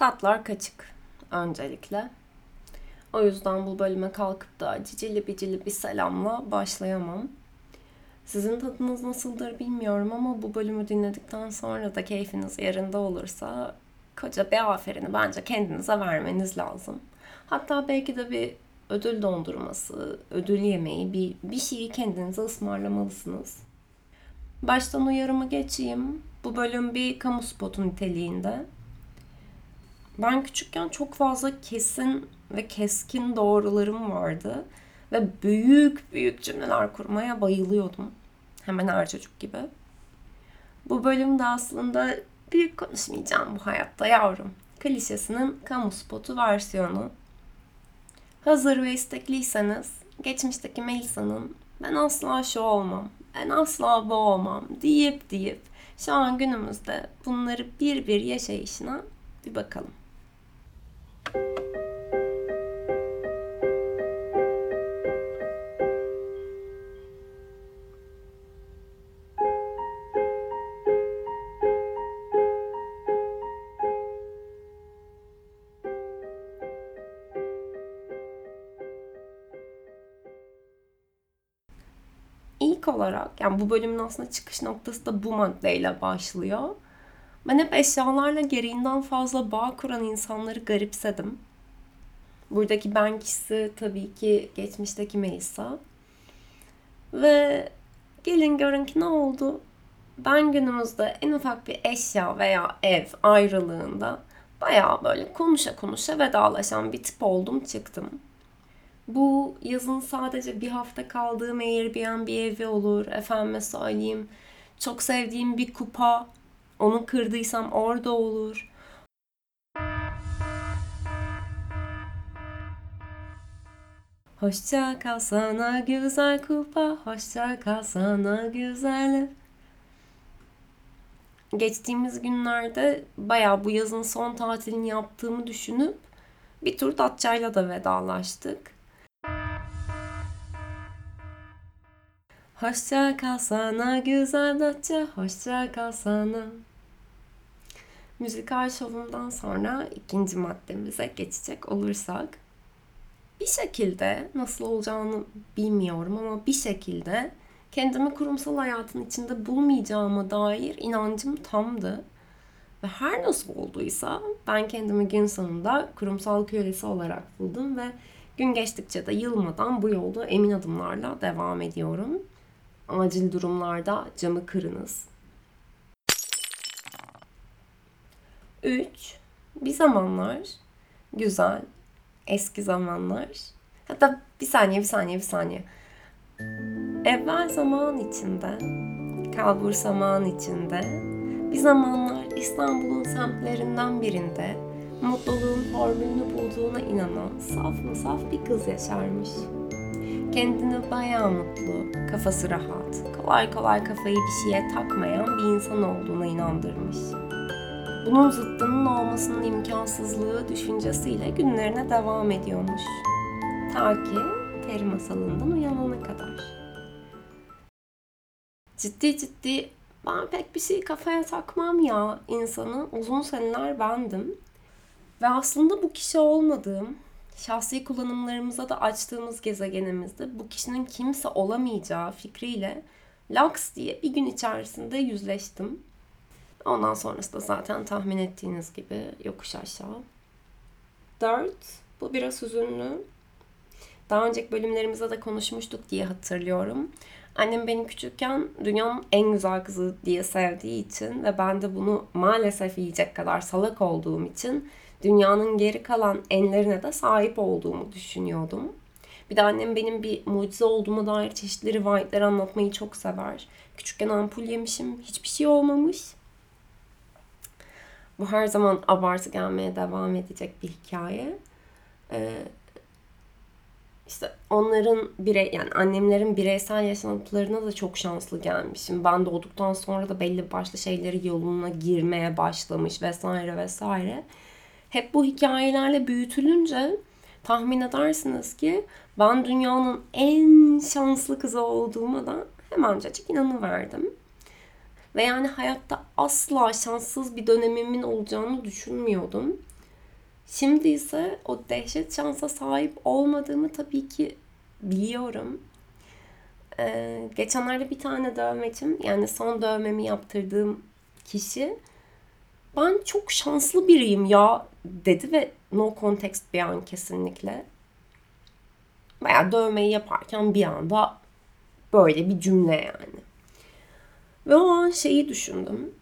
Tatlar kaçık öncelikle. O yüzden bu bölüme kalkıp da cicili bicili bir selamla başlayamam. Sizin tadınız nasıldır bilmiyorum ama bu bölümü dinledikten sonra da keyfiniz yerinde olursa koca bir aferini bence kendinize vermeniz lazım. Hatta belki de bir ödül dondurması, ödül yemeği, bir, bir şeyi kendinize ısmarlamalısınız. Baştan uyarımı geçeyim. Bu bölüm bir kamu spotu niteliğinde. Ben küçükken çok fazla kesin ve keskin doğrularım vardı. Ve büyük büyük cümleler kurmaya bayılıyordum. Hemen her çocuk gibi. Bu bölümde aslında büyük konuşmayacağım bu hayatta yavrum. Klişesinin kamu spotu versiyonu. Hazır ve istekliyseniz geçmişteki Melisa'nın ben asla şu olmam, ben asla bu olmam deyip deyip şu an günümüzde bunları bir bir yaşayışına bir bakalım. İlk olarak yani bu bölümün aslında çıkış noktası da bu maddeyle başlıyor. Ben hep eşyalarla gereğinden fazla bağ kuran insanları garipsedim. Buradaki ben kişisi tabii ki geçmişteki Melisa. Ve gelin görün ki ne oldu? Ben günümüzde en ufak bir eşya veya ev ayrılığında bayağı böyle konuşa konuşa vedalaşan bir tip oldum çıktım. Bu yazın sadece bir hafta kaldığım Airbnb evi olur. Efendime söyleyeyim çok sevdiğim bir kupa. Onu kırdıysam orada olur. Hoşça kal sana güzel kupa, hoşça kal sana güzel Geçtiğimiz günlerde bayağı bu yazın son tatilini yaptığımı düşünüp bir tur Datça'yla da vedalaştık. Hoşça kal sana güzel Datça, hoşça kal sana. Müzikal şovumdan sonra ikinci maddemize geçecek olursak bir şekilde nasıl olacağını bilmiyorum ama bir şekilde kendimi kurumsal hayatın içinde bulmayacağıma dair inancım tamdı. Ve her nasıl olduysa ben kendimi gün sonunda kurumsal kölesi olarak buldum ve gün geçtikçe de yılmadan bu yolda emin adımlarla devam ediyorum. Acil durumlarda camı kırınız. 3. Bir zamanlar güzel, eski zamanlar. Hatta bir saniye, bir saniye, bir saniye. Evvel zaman içinde, kalbur zaman içinde, bir zamanlar İstanbul'un semtlerinden birinde mutluluğun formülünü bulduğuna inanan saf mı saf bir kız yaşarmış. Kendini bayağı mutlu, kafası rahat, kolay kolay kafayı bir şeye takmayan bir insan olduğuna inandırmış. Bunun zıttının olmasının imkansızlığı düşüncesiyle günlerine devam ediyormuş. Ta ki peri masalından uyanana kadar. Ciddi ciddi ben pek bir şey kafaya takmam ya insanı uzun seneler bendim. Ve aslında bu kişi olmadığım, şahsi kullanımlarımıza da açtığımız gezegenimizde bu kişinin kimse olamayacağı fikriyle laks diye bir gün içerisinde yüzleştim. Ondan sonrası da zaten tahmin ettiğiniz gibi yokuş aşağı. 4. Bu biraz hüzünlü. Daha önceki bölümlerimizde de konuşmuştuk diye hatırlıyorum. Annem beni küçükken dünyanın en güzel kızı diye sevdiği için ve ben de bunu maalesef yiyecek kadar salak olduğum için dünyanın geri kalan enlerine de sahip olduğumu düşünüyordum. Bir de annem benim bir mucize olduğuma dair çeşitli rivayetler anlatmayı çok sever. Küçükken ampul yemişim, hiçbir şey olmamış. Bu her zaman abartı gelmeye devam edecek bir hikaye. Ee, işte onların birey yani annemlerin bireysel yaşantılarına da çok şanslı gelmişim. Ben doğduktan sonra da belli başlı şeyleri yoluna girmeye başlamış vesaire vesaire. Hep bu hikayelerle büyütülünce tahmin edersiniz ki ben dünyanın en şanslı kızı olduğuma da hemencecik inanıverdim. Ve yani hayatta asla şanssız bir dönemimin olacağını düşünmüyordum. Şimdi ise o dehşet şansa sahip olmadığımı tabii ki biliyorum. Ee, geçenlerde bir tane dövmecim yani son dövmemi yaptırdığım kişi ben çok şanslı biriyim ya dedi ve no context bir an kesinlikle. Veya dövmeyi yaparken bir anda böyle bir cümle yani. Ve o an şeyi düşündüm.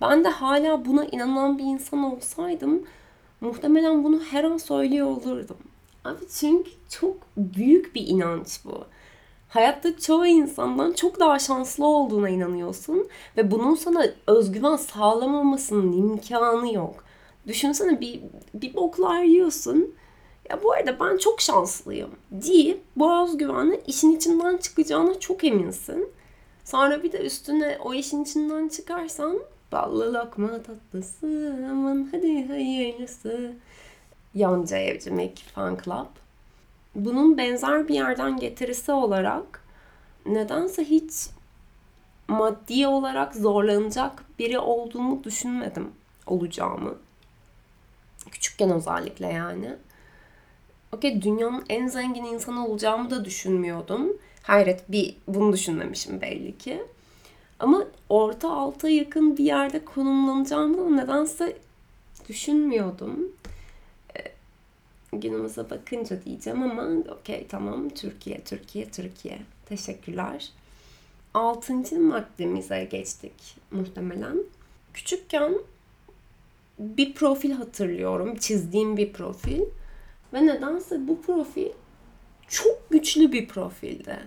Ben de hala buna inanan bir insan olsaydım muhtemelen bunu her an söylüyor olurdum. Abi çünkü çok büyük bir inanç bu. Hayatta çoğu insandan çok daha şanslı olduğuna inanıyorsun ve bunun sana özgüven sağlamamasının imkanı yok. Düşünsene bir, bir boklar yiyorsun. Ya bu arada ben çok şanslıyım deyip bu özgüvenle işin içinden çıkacağına çok eminsin. Sonra bir de üstüne o işin içinden çıkarsan ballı lokma tatlısı aman hadi hayırlısı. Yonca Evcimik Fan Club. Bunun benzer bir yerden getirisi olarak nedense hiç maddi olarak zorlanacak biri olduğumu düşünmedim olacağımı. Küçükken özellikle yani. Okey dünyanın en zengin insanı olacağımı da düşünmüyordum. Hayret bir bunu düşünmemişim belli ki. Ama orta alta yakın bir yerde konumlanacağımı nedense düşünmüyordum. Ee, günümüze bakınca diyeceğim ama okey tamam Türkiye, Türkiye, Türkiye. Teşekkürler. Altıncı maddemize geçtik muhtemelen. Küçükken bir profil hatırlıyorum. Çizdiğim bir profil. Ve nedense bu profil çok güçlü bir profildi.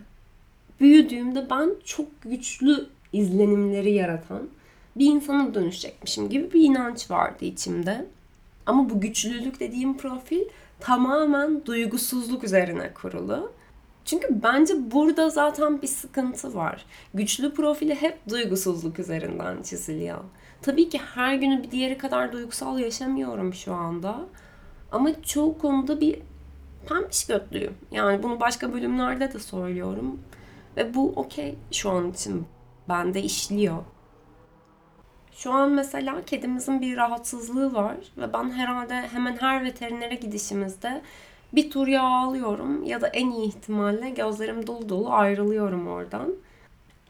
Büyüdüğümde ben çok güçlü izlenimleri yaratan bir insana dönüşecekmişim gibi bir inanç vardı içimde. Ama bu güçlülük dediğim profil tamamen duygusuzluk üzerine kurulu. Çünkü bence burada zaten bir sıkıntı var. Güçlü profili hep duygusuzluk üzerinden çiziliyor. Tabii ki her günü bir diğeri kadar duygusal yaşamıyorum şu anda. Ama çoğu konuda bir pembiş götlüyüm. Yani bunu başka bölümlerde de söylüyorum. Ve bu okey şu an için bende işliyor. Şu an mesela kedimizin bir rahatsızlığı var ve ben herhalde hemen her veterinere gidişimizde bir tur yağ alıyorum ya da en iyi ihtimalle gözlerim dolu dolu ayrılıyorum oradan.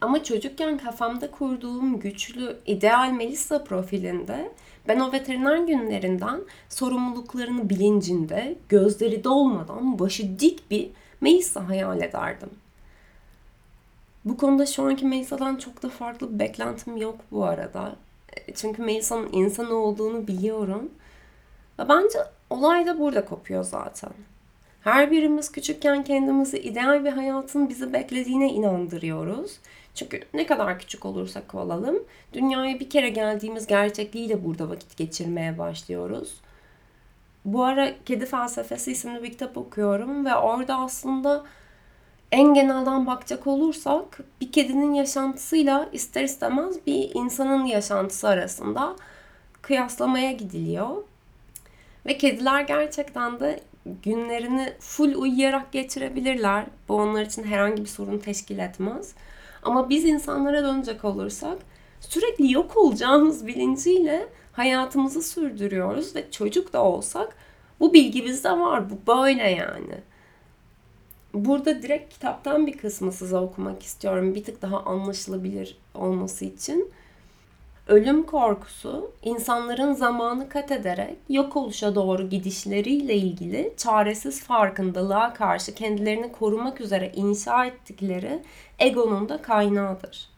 Ama çocukken kafamda kurduğum güçlü ideal Melissa profilinde ben o veteriner günlerinden sorumluluklarını bilincinde, gözleri dolmadan başı dik bir Melissa hayal ederdim. Bu konuda şu anki Melisa'dan çok da farklı bir beklentim yok bu arada. Çünkü Melisa'nın insan olduğunu biliyorum. Ve bence olay da burada kopuyor zaten. Her birimiz küçükken kendimizi ideal bir hayatın bizi beklediğine inandırıyoruz. Çünkü ne kadar küçük olursak olalım, dünyaya bir kere geldiğimiz gerçekliğiyle burada vakit geçirmeye başlıyoruz. Bu ara Kedi Felsefesi isimli bir kitap okuyorum ve orada aslında en genelden bakacak olursak bir kedinin yaşantısıyla ister istemez bir insanın yaşantısı arasında kıyaslamaya gidiliyor. Ve kediler gerçekten de günlerini full uyuyarak geçirebilirler. Bu onlar için herhangi bir sorun teşkil etmez. Ama biz insanlara dönecek olursak sürekli yok olacağımız bilinciyle hayatımızı sürdürüyoruz ve çocuk da olsak bu bilgi bizde var. Bu böyle yani. Burada direkt kitaptan bir kısmı size okumak istiyorum. Bir tık daha anlaşılabilir olması için. Ölüm korkusu insanların zamanı kat ederek yok oluşa doğru gidişleriyle ilgili çaresiz farkındalığa karşı kendilerini korumak üzere inşa ettikleri egonun da kaynağıdır.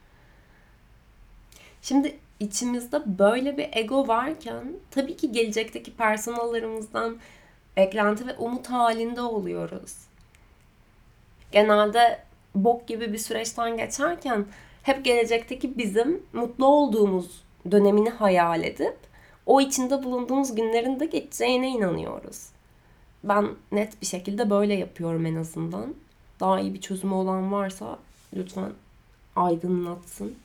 Şimdi içimizde böyle bir ego varken tabii ki gelecekteki personellerimizden beklenti ve umut halinde oluyoruz. Genelde bok gibi bir süreçten geçerken hep gelecekteki bizim mutlu olduğumuz dönemini hayal edip o içinde bulunduğumuz günlerin de geçeceğine inanıyoruz. Ben net bir şekilde böyle yapıyorum en azından. Daha iyi bir çözümü olan varsa lütfen aydınlatsın.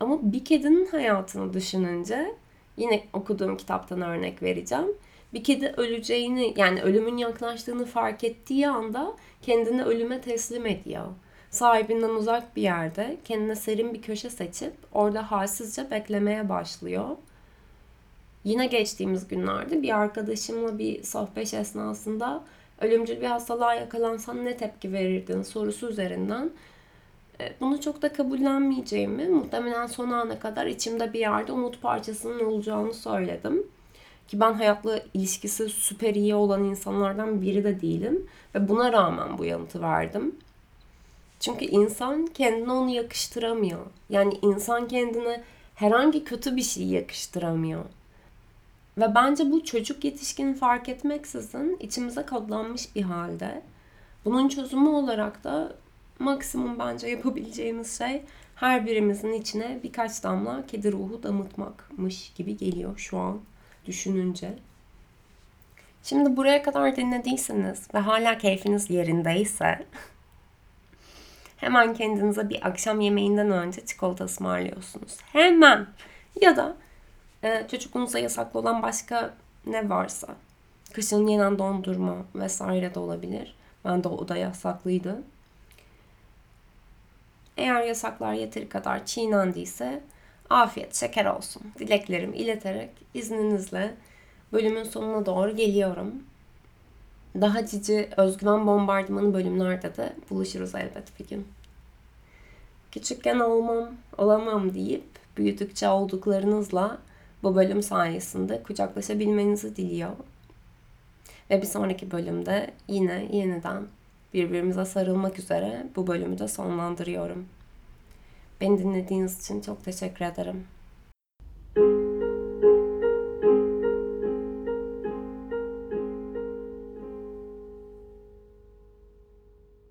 Ama bir kedinin hayatını düşününce yine okuduğum kitaptan örnek vereceğim. Bir kedi öleceğini yani ölümün yaklaştığını fark ettiği anda kendini ölüme teslim ediyor sahibinden uzak bir yerde kendine serin bir köşe seçip orada halsizce beklemeye başlıyor. Yine geçtiğimiz günlerde bir arkadaşımla bir sohbet esnasında ölümcül bir hastalığa yakalansan ne tepki verirdin sorusu üzerinden e, bunu çok da kabullenmeyeceğimi, muhtemelen son ana kadar içimde bir yerde umut parçasının olacağını söyledim. Ki ben hayatla ilişkisi süper iyi olan insanlardan biri de değilim. Ve buna rağmen bu yanıtı verdim. Çünkü insan kendine onu yakıştıramıyor. Yani insan kendine herhangi kötü bir şey yakıştıramıyor. Ve bence bu çocuk yetişkin fark etmeksizin içimize kodlanmış bir halde. Bunun çözümü olarak da maksimum bence yapabileceğimiz şey her birimizin içine birkaç damla kedi ruhu damıtmakmış gibi geliyor şu an düşününce. Şimdi buraya kadar dinlediyseniz ve hala keyfiniz yerindeyse hemen kendinize bir akşam yemeğinden önce çikolata ısmarlıyorsunuz. Hemen. Ya da e, çocukluğunuza yasaklı olan başka ne varsa. Kışın yenen dondurma vesaire de olabilir. Ben de o da yasaklıydı. Eğer yasaklar yeteri kadar çiğnendiyse afiyet şeker olsun. Dileklerimi ileterek izninizle bölümün sonuna doğru geliyorum. Daha cici özgüven bombardımanı bölümlerde de buluşuruz elbet bir gün. Küçükken olmam, olamam deyip büyüdükçe olduklarınızla bu bölüm sayesinde kucaklaşabilmenizi diliyor. Ve bir sonraki bölümde yine yeniden birbirimize sarılmak üzere bu bölümü de sonlandırıyorum. Beni dinlediğiniz için çok teşekkür ederim.